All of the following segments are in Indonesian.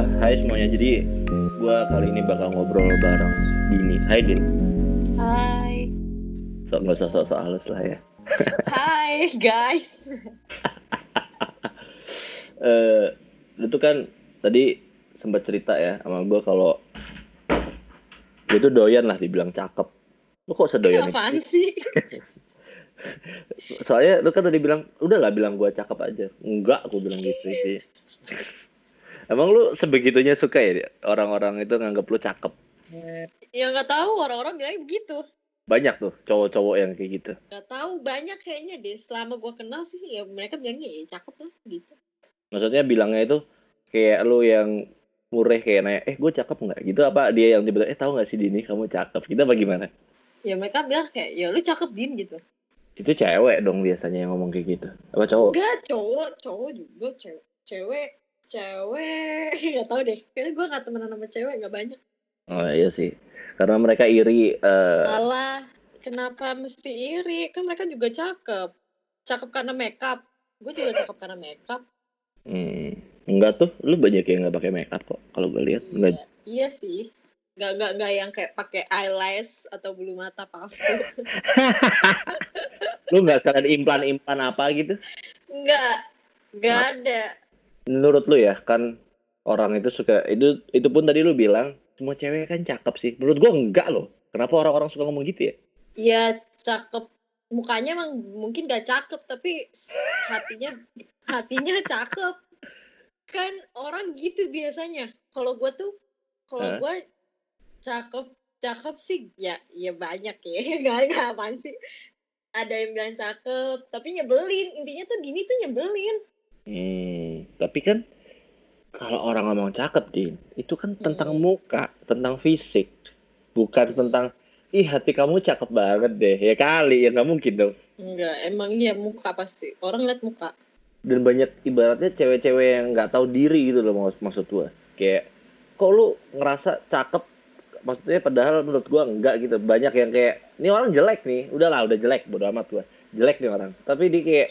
Hai semuanya. Jadi gua kali ini bakal ngobrol bareng Dini. Hai Din. Hai. So nggak usah sok-sok halus lah ya. Hai guys. Eh, lu tuh kan tadi sempat cerita ya sama gua kalau tuh doyan lah dibilang cakep. Lu kok sedoyan Apaan itu? sih? Soalnya lu kan tadi bilang, udah lah bilang gua cakep aja. Enggak, aku bilang gitu sih. Emang lu sebegitunya suka ya orang-orang itu nganggap lu cakep? Ya nggak tahu orang-orang bilang begitu. Banyak tuh cowok-cowok yang kayak gitu. Nggak tahu banyak kayaknya deh. Selama gua kenal sih ya mereka bilangnya ya cakep lah gitu. Maksudnya bilangnya itu kayak lu yang mureh kayak nanya, eh gue cakep nggak gitu apa dia yang tiba-tiba eh tahu nggak sih Dini kamu cakep gitu apa gimana? Ya mereka bilang kayak ya lu cakep din gitu. Itu cewek dong biasanya yang ngomong kayak gitu. Apa cowok? Enggak cowok, cowok juga cewek. Cewek, cewek nggak tahu deh. Kayaknya gua nggak temenan sama cewek nggak banyak. Oh iya sih. Karena mereka iri eh Alah, kenapa mesti iri? Kan mereka juga cakep. Cakep karena makeup. Gue juga cakep karena makeup. hmm, enggak tuh, lu banyak yang nggak pakai makeup kok. Kalau gue lihat Iya, enggak. iya sih. Gak, gak, gak yang kayak pakai eyelash atau bulu mata palsu. Lu nggak sekalian implan-implan apa gitu? Enggak, enggak ada. Menurut lu ya kan orang itu suka itu itu pun tadi lu bilang semua cewek kan cakep sih. Menurut gua enggak loh. Kenapa orang-orang suka ngomong gitu ya? Iya, cakep. Mukanya emang mungkin gak cakep, tapi hatinya hatinya cakep. Kan orang gitu biasanya. Kalau gue tuh, kalau gue cakep, cakep sih ya, ya banyak ya. Gak, gak apaan sih. Ada yang bilang cakep, tapi nyebelin. Intinya tuh Dini tuh nyebelin. Hmm, tapi kan kalau orang ngomong cakep, Din, itu kan tentang Hmm. muka, tentang fisik, bukan tentang ih hati kamu cakep banget deh. Ya kali, ya nggak mungkin dong. Enggak, emang iya muka pasti. Orang liat muka. Dan banyak ibaratnya cewek-cewek yang nggak tahu diri gitu loh maksud maksud gua. Kayak kok lu ngerasa cakep maksudnya padahal menurut gua enggak gitu. Banyak yang kayak ini orang jelek nih, udahlah udah jelek bodo amat gua. Jelek nih orang. Tapi dia kayak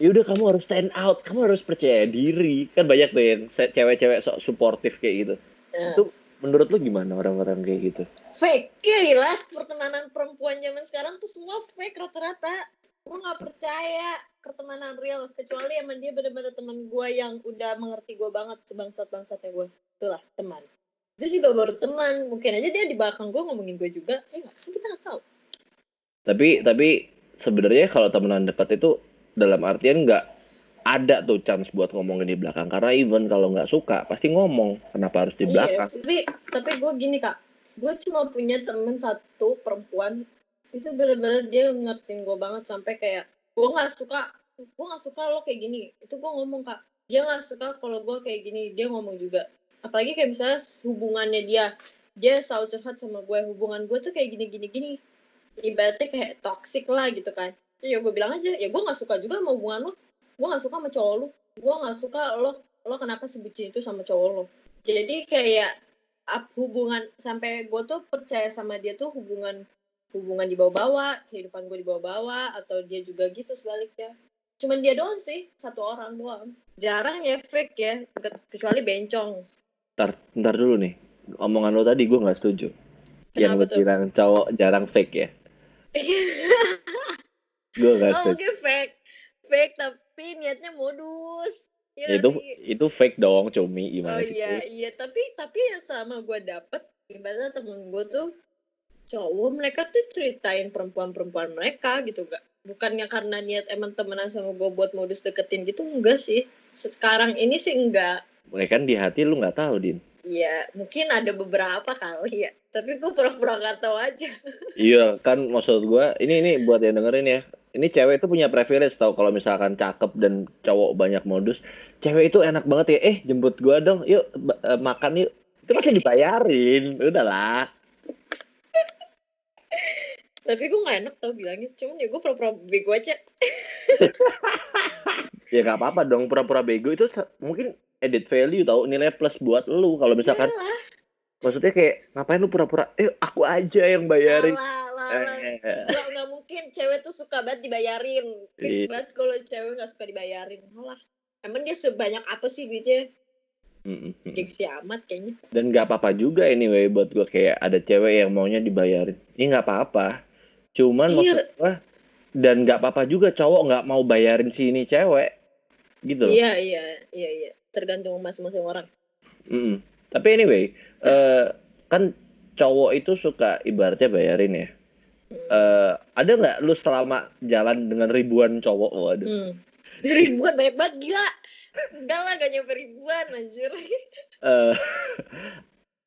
yaudah kamu harus stand out, kamu harus percaya diri. Kan banyak tuh yang cewek-cewek sok suportif kayak gitu. Nah, Itu menurut lu gimana orang-orang kayak gitu? fake. Ya lah pertemanan perempuan zaman sekarang tuh semua fake rata-rata. Gue nggak percaya pertemanan real kecuali emang dia bener-bener teman gue yang udah mengerti gue banget sebangsat bangsatnya gue itulah teman. Dia juga baru teman. Mungkin aja dia di belakang gue ngomongin gue juga. Ya Kan kita nggak tahu. Tapi tapi sebenarnya kalau temenan dekat itu dalam artian nggak ada tuh chance buat ngomongin di belakang. Karena even kalau nggak suka pasti ngomong kenapa harus di Iya, belakang. tapi tapi gue gini kak. Gue cuma punya temen satu perempuan. Itu bener-bener dia ngertiin gue banget sampai kayak gue nggak suka gue nggak suka lo kayak gini. Itu gue ngomong kak. Dia nggak suka kalau gue kayak gini dia ngomong juga. Apalagi kayak misalnya hubungannya dia dia selalu curhat sama gue hubungan gue tuh kayak gini gini gini. Ibaratnya kayak toxic lah gitu kan ya gue bilang aja ya gue nggak suka juga sama hubungan lo. Gue nggak suka sama cowok lo. Gue nggak suka lo lo kenapa sebutin itu sama cowok lo. Jadi kayak up hubungan sampai gue tuh percaya sama dia tuh hubungan hubungan dibawa-bawa kehidupan gue dibawa-bawa atau dia juga gitu sebaliknya. Cuman dia doang sih satu orang doang. Jarang ya fake ya ke- kecuali bencong. Ntar ntar dulu nih. Omongan lo tadi gue nggak setuju. Yang Kenapa lo tuh? bilang cowok jarang fake ya gue nggak oh mungkin fake fake tapi niatnya modus. Iya itu nggak sih? itu fake dong cumi. Oh gimana sih iya iya. Tapi tapi yang sama gue dapet ibaratnya temen gue tuh cowok mereka tuh ceritain perempuan-perempuan mereka gitu gak bukannya karena niat emang temenan sama gue buat modus deketin gitu enggak sih. Sekarang ini sih enggak. Mereka kan di hati lu nggak tahu din? Ya mungkin ada beberapa kali ya. Tapi gue pura-pura gak tahu aja. Iya kan maksud gue ini ini buat yang dengerin ya ini cewek itu punya privilege tau kalau misalkan cakep dan cowok banyak modus cewek itu enak banget ya. Eh jemput gua dong yuk eh, makan yuk. Itu pasti dibayarin udahlah tapi gue gak enak tau bilangnya cuman ya gue pura-pura bego aja. Ya nggak apa-apa dong pura-pura bego itu mungkin edit value tau nilai plus buat lu kalau misalkan Yalah, maksudnya kayak ngapain lu pura-pura eh aku aja yang bayarin. Eh, Nggak, nggak mungkin cewek tuh suka banget dibayarin. Iya. Banget kalau cewek nggak suka dibayarin. Malah. Emang dia sebanyak apa sih duitnya? Mm, mm, mm. gengsi amat kayaknya dan nggak apa-apa juga anyway buat gue kayak ada cewek yang maunya dibayarin ini nggak apa-apa cuman Iya. maksud gue dan nggak apa-apa juga cowok nggak mau bayarin si ini cewek gitu iya iya iya iya tergantung masing-masing orang Mm-mm. tapi anyway eh, kan cowok itu suka ibaratnya bayarin ya. Eh, ada nggak lu selama jalan dengan ribuan cowok waduh? Hmm. ribuan banyak banget gila. Enggak lah gak nyampe ribuan anjir. Eh,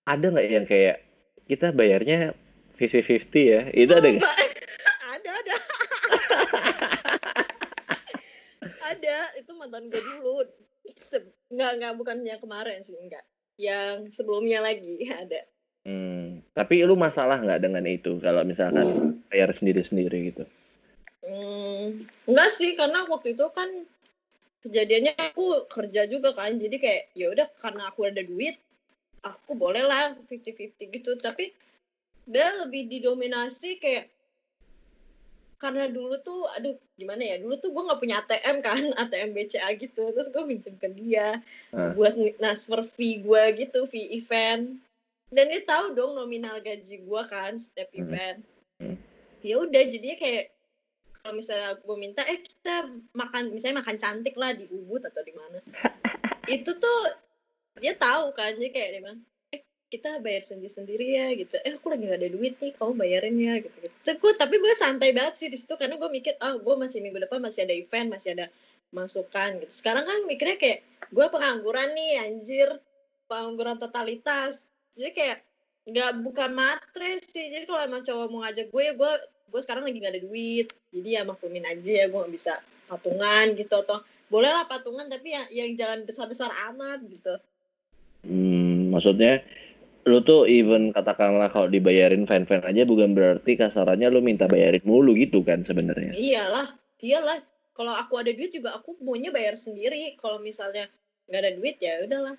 ada nggak yang kayak kita bayarnya 50-50 ya? Itu ada nggak? Ada ada. Ada itu mantan gue dulu. Nggak nggak bukan yang kemarin sih enggak yang sebelumnya lagi ada. Hmm, tapi lu masalah nggak dengan itu? Kalau misalkan bayar sendiri-sendiri gitu? Hmm, enggak sih karena waktu itu kan kejadiannya aku kerja juga kan jadi kayak ya udah karena aku ada duit aku boleh lah 50-50 gitu. Tapi dia lebih didominasi kayak karena dulu tuh aduh gimana ya dulu tuh gue nggak punya ATM kan ATM BCA gitu terus gue minjem ke dia Ah. buat transfer fee gue gitu fee event dan dia tahu dong nominal gaji gue kan setiap Hmm. event Hmm. ya udah jadinya kayak kalau misalnya gue minta eh kita makan misalnya makan cantik lah di Ubud atau di mana itu tuh dia tahu kan jadi kayak dia bilang kita bayar sendiri sendiri ya gitu. Eh aku lagi gak ada duit nih kamu bayarin ya gitu gitu. Gue tapi gue santai banget sih di situ karena gue mikir ah gue masih minggu depan masih ada event masih ada masukan gitu. Sekarang kan mikirnya kayak gue pengangguran nih anjir. Pengangguran totalitas. Jadi kayak nggak bukan matres sih. Jadi kalau emang cowok mau ngajak gue gue gue sekarang lagi gak ada duit. Jadi ya maklumin aja ya gue gak bisa patungan gitu. Atau boleh lah patungan tapi ya yang jangan besar besar amat gitu. Hmm, maksudnya lu tuh even katakanlah kalau dibayarin fan-fan aja bukan berarti kasarannya lu minta bayarin mulu gitu kan sebenarnya. iyalah iyalah kalau aku ada duit juga aku maunya bayar sendiri kalau misalnya nggak ada duit ya udahlah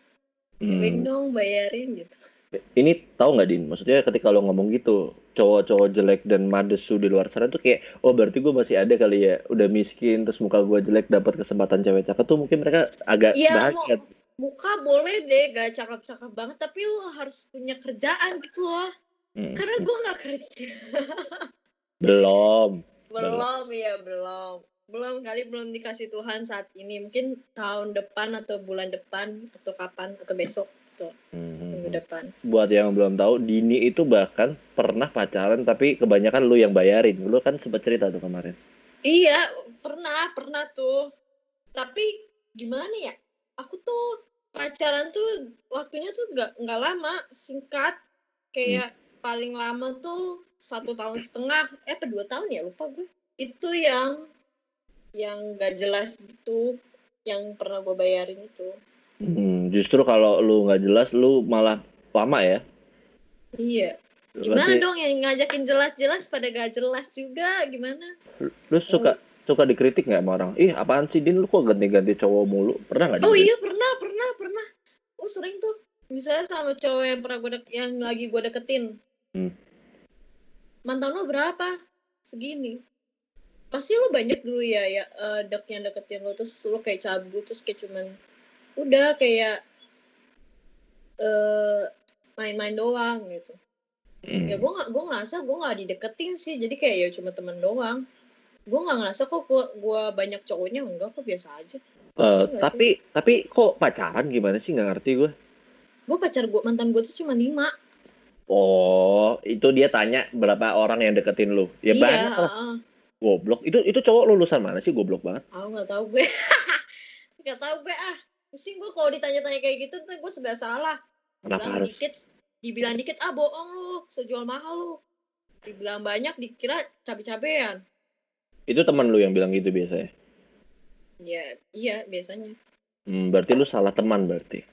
Hmm. Beng dong bayarin gitu Ini tahu nggak din? Maksudnya ketika lo ngomong gitu, cowok-cowok jelek dan madesu di luar sana tuh kayak, oh berarti gue masih ada kali ya, udah miskin terus muka gue jelek dapat kesempatan cewek cakep tuh mungkin mereka agak Iya, bahagia. Muka boleh deh gak cakep-cakep banget tapi lu harus punya kerjaan gitu loh Hmm. karena gue nggak kerja Belum. belum ya belum belum kali belum dikasih Tuhan saat ini mungkin tahun depan atau bulan depan atau kapan atau besok tuh Hmm. minggu depan Buat yang belum tahu, Dini itu bahkan pernah pacaran tapi kebanyakan lu yang bayarin. Lu kan sempat cerita tuh kemarin. iya pernah pernah tuh tapi gimana ya aku tuh pacaran tuh waktunya tuh nggak nggak lama singkat. Kayak paling lama tuh satu tahun setengah eh apa dua tahun ya? Lupa gue. Itu yang yang gak jelas gitu yang pernah gue bayarin itu. Hmm, justru kalau lu nggak jelas, lu malah lama ya. iya. Gimana Berarti dong yang ngajakin jelas-jelas pada gak jelas juga? Gimana? Lu suka suka dikritik nggak sama orang? Ih, apaan sih Din? Lu kok ganti-ganti cowok mulu? Pernah nggak? oh iya pernah pernah pernah oh sering tuh misalnya sama cowok yang pernah gue dek- yang lagi gue deketin Hmm. mantan lo berapa segini pasti lo banyak dulu ya ya eh, dek yang deketin lo terus lo kayak cabut terus kayak cuman udah kayak eh main-main doang gitu Hmm. ya gue nggak gue ngerasa gue nggak dideketin sih jadi kayak ya cuma temen doang gue nggak ngerasa kok gue banyak cowoknya enggak kok biasa aja Eh, Enggak sih. tapi tapi kok pacaran gimana sih? Nggak ngerti gue. gue pacar gue mantan gue tuh cuma lima Oh, itu dia tanya berapa orang yang deketin lu? Ya iya banyak lah. ah. Goblok. Itu itu cowok lulusan mana sih? Goblok banget. aku nggak tahu gue nggak tahu gue ah pusing gue kalau ditanya-tanya kayak gitu tuh gue sebelah salah Kenapa dibilang harus? dikit dibilang dikit ah bohong lu sejual mahal lu dibilang banyak dikira cabe-cabean Itu teman lu yang bilang gitu biasanya. ya iya biasanya Hmm, berarti lu salah teman berarti.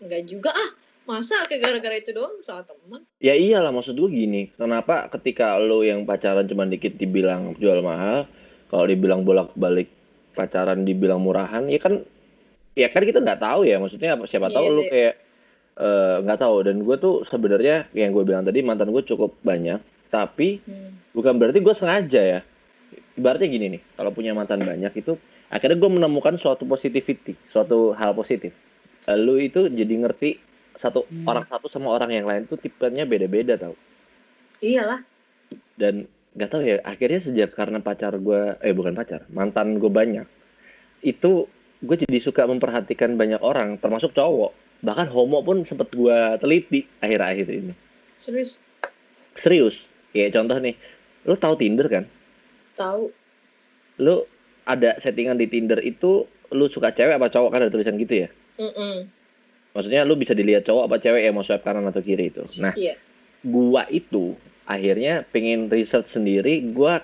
Enggak juga ah masa kayak gara-gara itu doang salah teman Ya iyalah maksud gue gini, kenapa ketika lu yang pacaran cuma dikit dibilang jual mahal, kalau dibilang bolak-balik pacaran dibilang murahan, ya kan ya kan kita nggak tahu ya maksudnya apa siapa tahu Iya lu sih. kayak eh, nggak tahu dan gue tuh sebenarnya yang gue bilang tadi mantan gue cukup banyak, tapi hmm. bukan berarti gue sengaja ya. Ibaratnya gini nih, kalau punya mantan banyak itu akhirnya gue menemukan suatu positivity, suatu hal positif. lu itu jadi ngerti satu orang satu sama orang yang lain tuh tipenya beda-beda tau Iyalah. dan nggak tahu ya akhirnya sejak karena pacar gue eh bukan pacar mantan gue banyak itu gue jadi suka memperhatikan banyak orang termasuk cowok bahkan homo pun sempet gue teliti akhir-akhir ini Serius. serius kayak contoh nih lu tahu Tinder kan Tahu. lu ada settingan di Tinder itu lu suka cewek apa cowok kan ada tulisan gitu ya Mm-mm. maksudnya lu bisa dilihat cowok apa cewek yang mau swipe kanan atau kiri itu nah Iya. gua itu akhirnya pengen research sendiri gua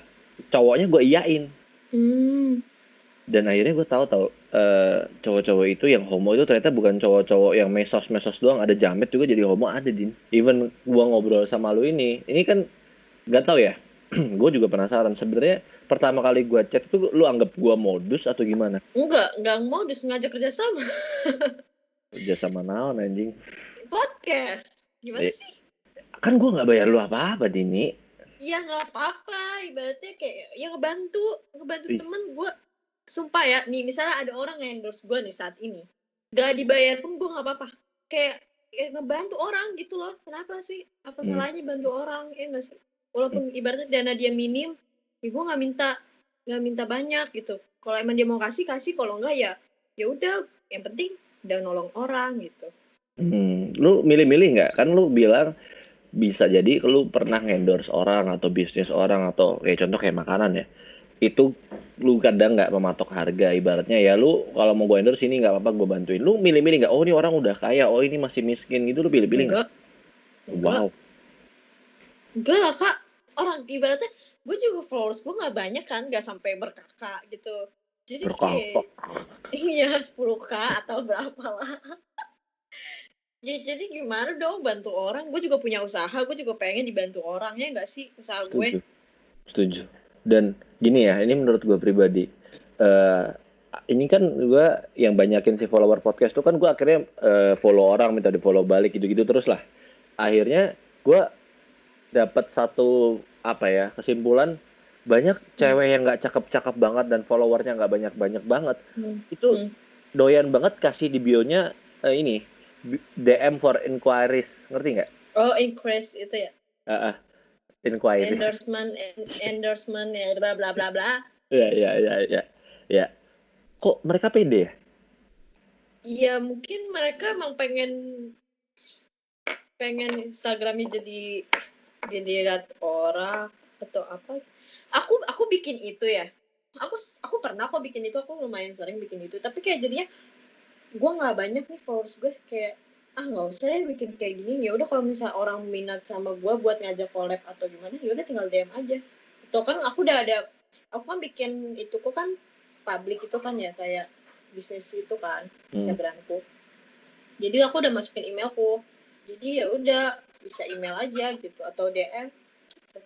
cowoknya gua iyain Hmm. dan akhirnya gue tahu tahu eh, cowok-cowok itu yang homo itu ternyata bukan cowok-cowok yang mesos mesos doang ada jamet juga jadi homo ada din even gua ngobrol sama lu ini ini kan nggak tahu ya gue juga penasaran sebenarnya pertama kali gua chat itu lu anggap gua modus atau gimana Enggak, enggak mau ngajak kerja sama. kerja sama naon anjing Podcast. Gimana Eh. sih? kan gua nggak bayar lu apa-apa dini Ya nggak apa-apa. Ibaratnya kayak ya ngebantu, ngebantu Ih. temen gue. Sumpah ya, nih misalnya ada orang yang endorse gue nih saat ini. Gak dibayar pun gue nggak apa-apa. Kayak, kayak ngebantu orang gitu loh. Kenapa sih? Apa Hmm. salahnya bantu orang? Ya nggak sih? Walaupun ibaratnya dana dia minim, ya gue nggak minta nggak minta banyak gitu. Kalau emang dia mau kasih kasih, kalau enggak ya ya udah. Yang penting udah nolong orang gitu. Hmm, lu milih-milih nggak? Kan lu bilang bisa jadi lu pernah endorse orang atau bisnis orang atau kayak contoh kayak makanan ya. Itu lu kadang nggak mematok harga ibaratnya ya lu kalau mau gue endorse ini nggak apa-apa gue bantuin. Lu milih-milih nggak? Oh ini orang udah kaya, oh ini masih miskin gitu lu pilih-pilih nggak? Wow. Enggak lah kak, orang ibaratnya gue juga followers gue nggak banyak kan, nggak sampai berkakak gitu. Jadi kayak iya 10k atau berapa lah. ya, jadi gimana dong bantu orang? Gue juga punya usaha, gue juga pengen dibantu orang ya nggak sih usaha gue? Setuju. Setuju. Dan gini ya, ini menurut gue pribadi. eh ini kan gue yang banyakin si follower podcast tuh kan gue akhirnya eh, follow orang minta di follow balik gitu-gitu terus lah. Akhirnya gue dapat satu apa ya kesimpulan banyak cewek yang nggak cakep-cakep banget dan followernya nggak banyak-banyak banget Hmm. itu Hmm. doyan banget kasih di bionya eh, ini DM for inquiries ngerti nggak? Oh increase itu ya Ah, ah. inquiries. endorsement en- endorsement ya bla bla bla bla. Ya, ya, ya, ya, ya. Kok mereka pede ya? Iya mungkin mereka emang pengen pengen Instagramnya jadi dilihat orang atau apa. Aku aku bikin itu ya. Aku aku pernah kok bikin itu. Aku lumayan sering bikin itu. Tapi kayak jadinya gue nggak banyak nih followers gue kayak ah nggak usah deh bikin kayak gini ya udah kalau misalnya orang minat sama gue buat ngajak collab atau gimana ya udah tinggal DM aja itu kan aku udah ada aku kan bikin itu kok kan public itu kan ya kayak bisnis itu kan Hmm. Instagramku. Jadi aku udah masukin emailku. Jadi ya udah bisa email aja gitu atau DM. gitu.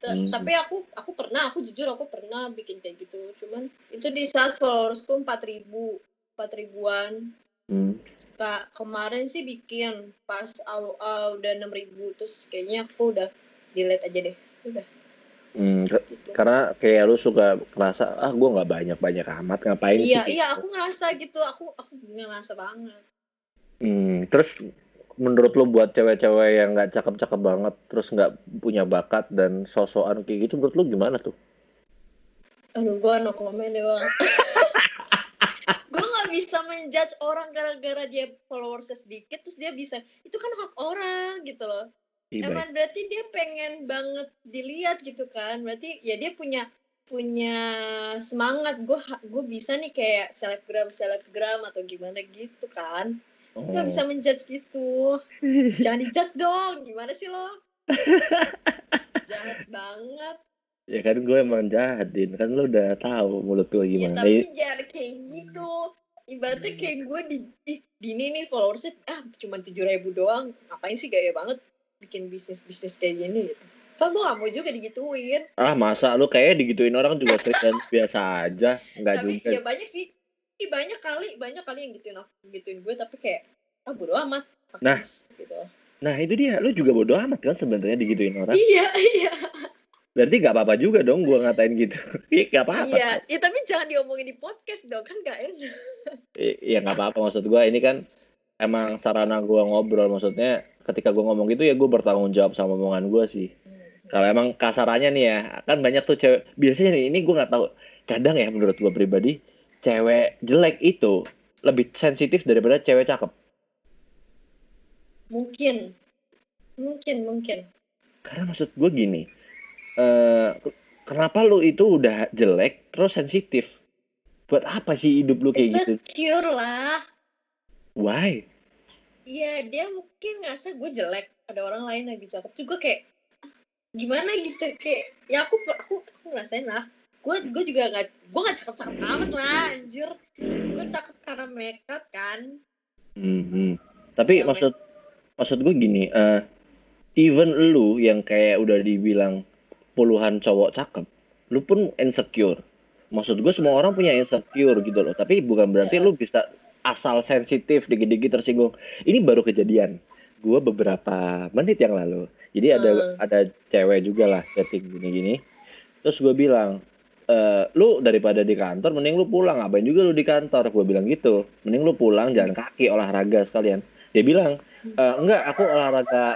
Ta- Hmm. Tapi aku aku pernah, aku jujur aku pernah bikin kayak gitu. Cuman itu di saat followersku 4000 empat ribuan. Hmm. Kak, kemarin sih bikin pas aw, aw, udah 6000 terus kayaknya aku udah delete aja deh. Udah Hmm, gitu. karena kayak lu suka ngerasa ah gue nggak banyak banyak amat ngapain Iya, sih iya aku ngerasa gitu. Aku aku ngerasa banget. Hmm, terus menurut lu buat cewek-cewek yang nggak cakep-cakep banget terus nggak punya bakat dan sosokan kayak gitu menurut lu gimana tuh? Aduh, gue no comment deh bang. gue nggak bisa menjudge orang gara-gara dia followersnya sedikit terus dia bisa itu kan hak orang gitu loh. Ih, baik. emang berarti dia pengen banget dilihat gitu kan? Berarti ya dia punya punya semangat. Gue gue bisa nih kayak selebgram selebgram atau gimana gitu kan nggak Oh. bisa menjudge gitu jangan dijudge dong gimana sih lo jahat banget ya kan gue emang jahat din kan lu udah tahu mulut gue Ya gimana tapi jangan kayak gitu. Ibaratnya kayak gue di, di Dini nih followersnya ah cuma tujuh ribu doang. Ngapain sih gaya banget bikin bisnis bisnis kayak gini gitu. Kan gue gak mau juga digituin. ah masa lu kayak digituin orang juga dan biasa aja nggak tapi juga ya banyak sih. Ih, banyak kali banyak kali yang gituin aku gituin gue tapi kayak ah bodo amat. Fuck Nah. gitu. nah itu dia lu juga bodo amat kan sebenarnya digituin orang Iya iya berarti nggak apa-apa juga dong gue ngatain gitu iya nggak apa-apa iya. Ya, tapi jangan diomongin di podcast dong kan gak enak. I- ya nggak apa-apa maksud gue ini kan emang sarana gue ngobrol maksudnya ketika gue ngomong gitu ya gue bertanggung jawab sama omongan gue sih Hmm. kalau emang kasarannya nih ya kan banyak tuh cewek biasanya nih ini gue nggak tahu kadang ya menurut gue pribadi cewek jelek itu lebih sensitif daripada cewek cakep Mungkin. Mungkin, mungkin. karena maksud gue gini eh kenapa lu itu udah jelek terus sensitif buat apa sih hidup lu kayak gitu Insecure lah. why Iya, dia mungkin ngerasa gue jelek. Ada orang lain lebih cakep juga kayak "Ah, gimana gitu kayak ya aku aku aku ngerasain lah. Gue gue juga nggak gue nggak cakep cakep amat lah anjir. Gue cakep karena makeup kan. Hmm, hmm. Tapi Iya, maksud maksud gue gini, eh even lu yang kayak udah dibilang puluhan cowok cakep, lu pun insecure. Maksud gue semua orang punya insecure gitu loh. Tapi bukan berarti Iya. lu bisa asal sensitif, dikit-dikit tersinggung. Ini baru kejadian. Gue beberapa menit yang lalu. Jadi ada Hmm. ada cewek juga lah chatting gini-gini. Terus gue bilang, eh lu daripada di kantor, mending lu pulang. Ngapain juga lu di kantor? Gue bilang gitu. Mending lu pulang jalan kaki, olahraga sekalian. Dia bilang, "Eh, enggak, aku olahraga,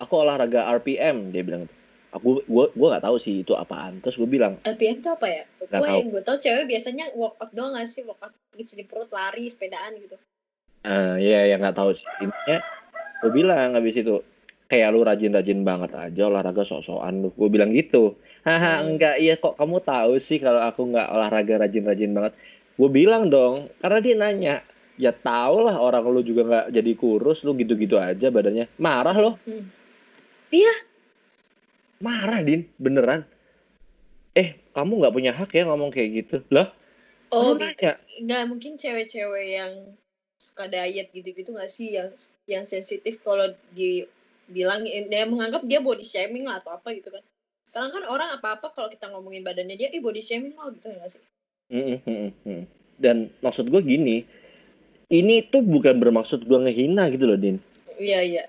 aku olahraga RPM. Dia bilang gitu. Aku, gue, gue nggak tahu sih itu apaan. Terus gue bilang, LPM tuh apa ya? Nggak Gue tahu. yang gue tau cewek biasanya workout doang gak sih? Workout gitu di perut, lari, sepedaan gitu. eh ya yang nggak tahu sih. Intinya, gue bilang habis itu, kayak lu rajin-rajin banget aja olahraga sok-sokan lu. Gue bilang gitu. Haha, Hmm. enggak, iya kok kamu tahu sih kalau aku nggak olahraga rajin-rajin banget. Gue bilang dong, karena dia nanya. Ya tau lah orang lu juga nggak jadi kurus, lu gitu-gitu aja badannya. Marah loh. Hmm. Iya. Marah, Din. Beneran. Eh, kamu nggak punya hak ya ngomong kayak gitu. Lah, Oh, nanya. nggak mungkin cewek-cewek yang suka diet gitu-gitu nggak sih yang yang sensitif kalau dibilang dia menganggap dia body shaming lah atau apa gitu kan sekarang kan orang apa-apa kalau kita ngomongin badannya dia ih body shaming lo gitu ya nggak sih Mm, mm, mm, mm. Dan maksud gue gini, ini tuh bukan bermaksud gue ngehina gitu loh, Din. iya iya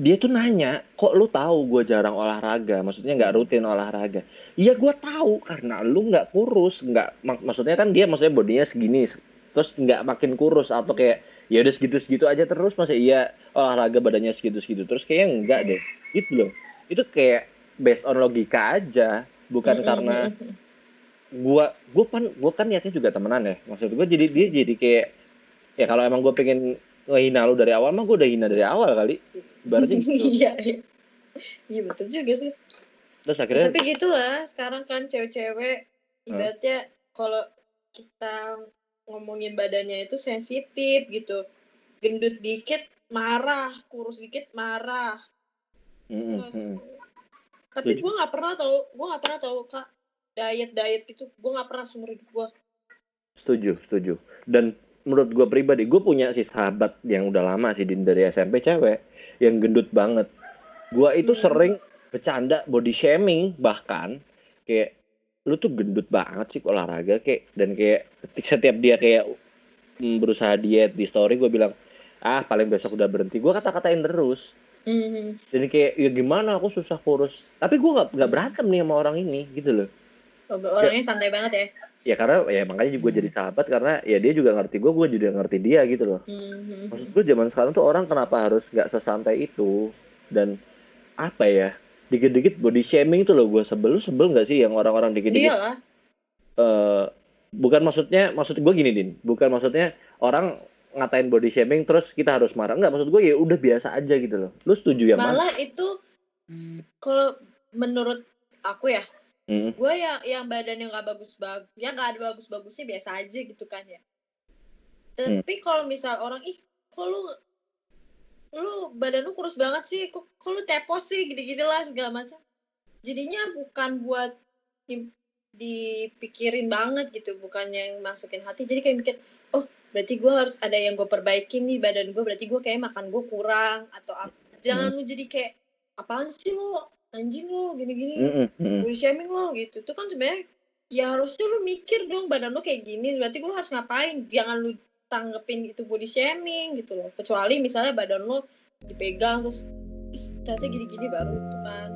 Dia tuh nanya, kok lu tahu gue jarang olahraga? Maksudnya nggak rutin olahraga. Iya gue tahu karena lu nggak kurus, nggak mak- maksudnya kan dia maksudnya bodinya segini, terus nggak makin kurus atau kayak ya udah segitu-segitu aja terus masa iya olahraga badannya segitu-segitu terus kayaknya enggak deh gitu loh itu kayak based on logika aja bukan Mm, mm, karena gua gua kan gua kan niatnya juga temenan ya. Maksud gua jadi dia jadi kayak ya kalau emang gua pengen ngehina lu dari awal mah gua udah hina dari awal kali. Ibaratnya gitu. iya iya. Iya betul juga sih. Terus Ya, akhirnya? Tapi gitulah sekarang kan cewek-cewek ibaratnya kalau kita ngomongin badannya itu sensitif gitu. Gendut dikit marah. Kurus dikit marah. Mm. Tapi gue nggak pernah tahu gue nggak pernah tahu kak diet diet gitu. Gue nggak pernah seumur hidup gue setuju setuju. Dan menurut gua pribadi gua punya sih sahabat yang udah lama sih dari SMP cewek yang gendut banget. Gua itu Hmm. sering bercanda body shaming bahkan kayak lu tuh gendut banget sih olahraga? Kayak dan kayak setiap dia kayak mm, berusaha diet di story gue bilang ah paling besok udah berhenti. Gue kata-katain terus Hmm. dan kayak ya gimana aku susah kurus. Tapi gue nggak nggak berantem nih sama orang ini gitu loh. Orangnya santai banget ya? Ya karena ya makanya gue jadi sahabat karena ya dia juga ngerti gue gue juga ngerti dia gitu loh. Hmm. maksud gue zaman sekarang tuh orang kenapa harus nggak sesantai itu? Dan apa ya dikit-dikit body shaming tuh loh gue sebel lu sebel nggak sih yang orang-orang dikit-dikit? Iyalah. Eh bukan maksudnya maksud gue gini din. Bukan maksudnya orang ngatain body shaming terus kita harus marah. Nggak maksud gue ya udah biasa aja gitu loh. Lu setuju mana malah itu kalau menurut aku ya Hmm. gue yang yang badannya nggak bagus bagus yang nggak ada bagus bagusnya biasa aja gitu kan ya. Tapi kalau misal orang ih kok lu lu badan lu kurus banget sih kok, kok lu tepos sih gitu gitu lah segala macam. Jadinya bukan buat di- dipikirin banget gitu bukan yang masukin hati. Jadi kayak mikir oh berarti gue harus ada yang gue perbaikin nih badan gue berarti gue kayak makan gue kurang atau apa jangan lu jadi kayak apaan sih lo? Anjing lo gini-gini Mm-mm, mm-mm. body shaming lo gitu. Itu kan sebenarnya ya harusnya lu mikir dong badan lo kayak gini berarti lu harus ngapain? Jangan lu tanggepin itu body shaming gitu loh. Kecuali misalnya badan lo dipegang terus ih ternyata gini-gini baru itu kan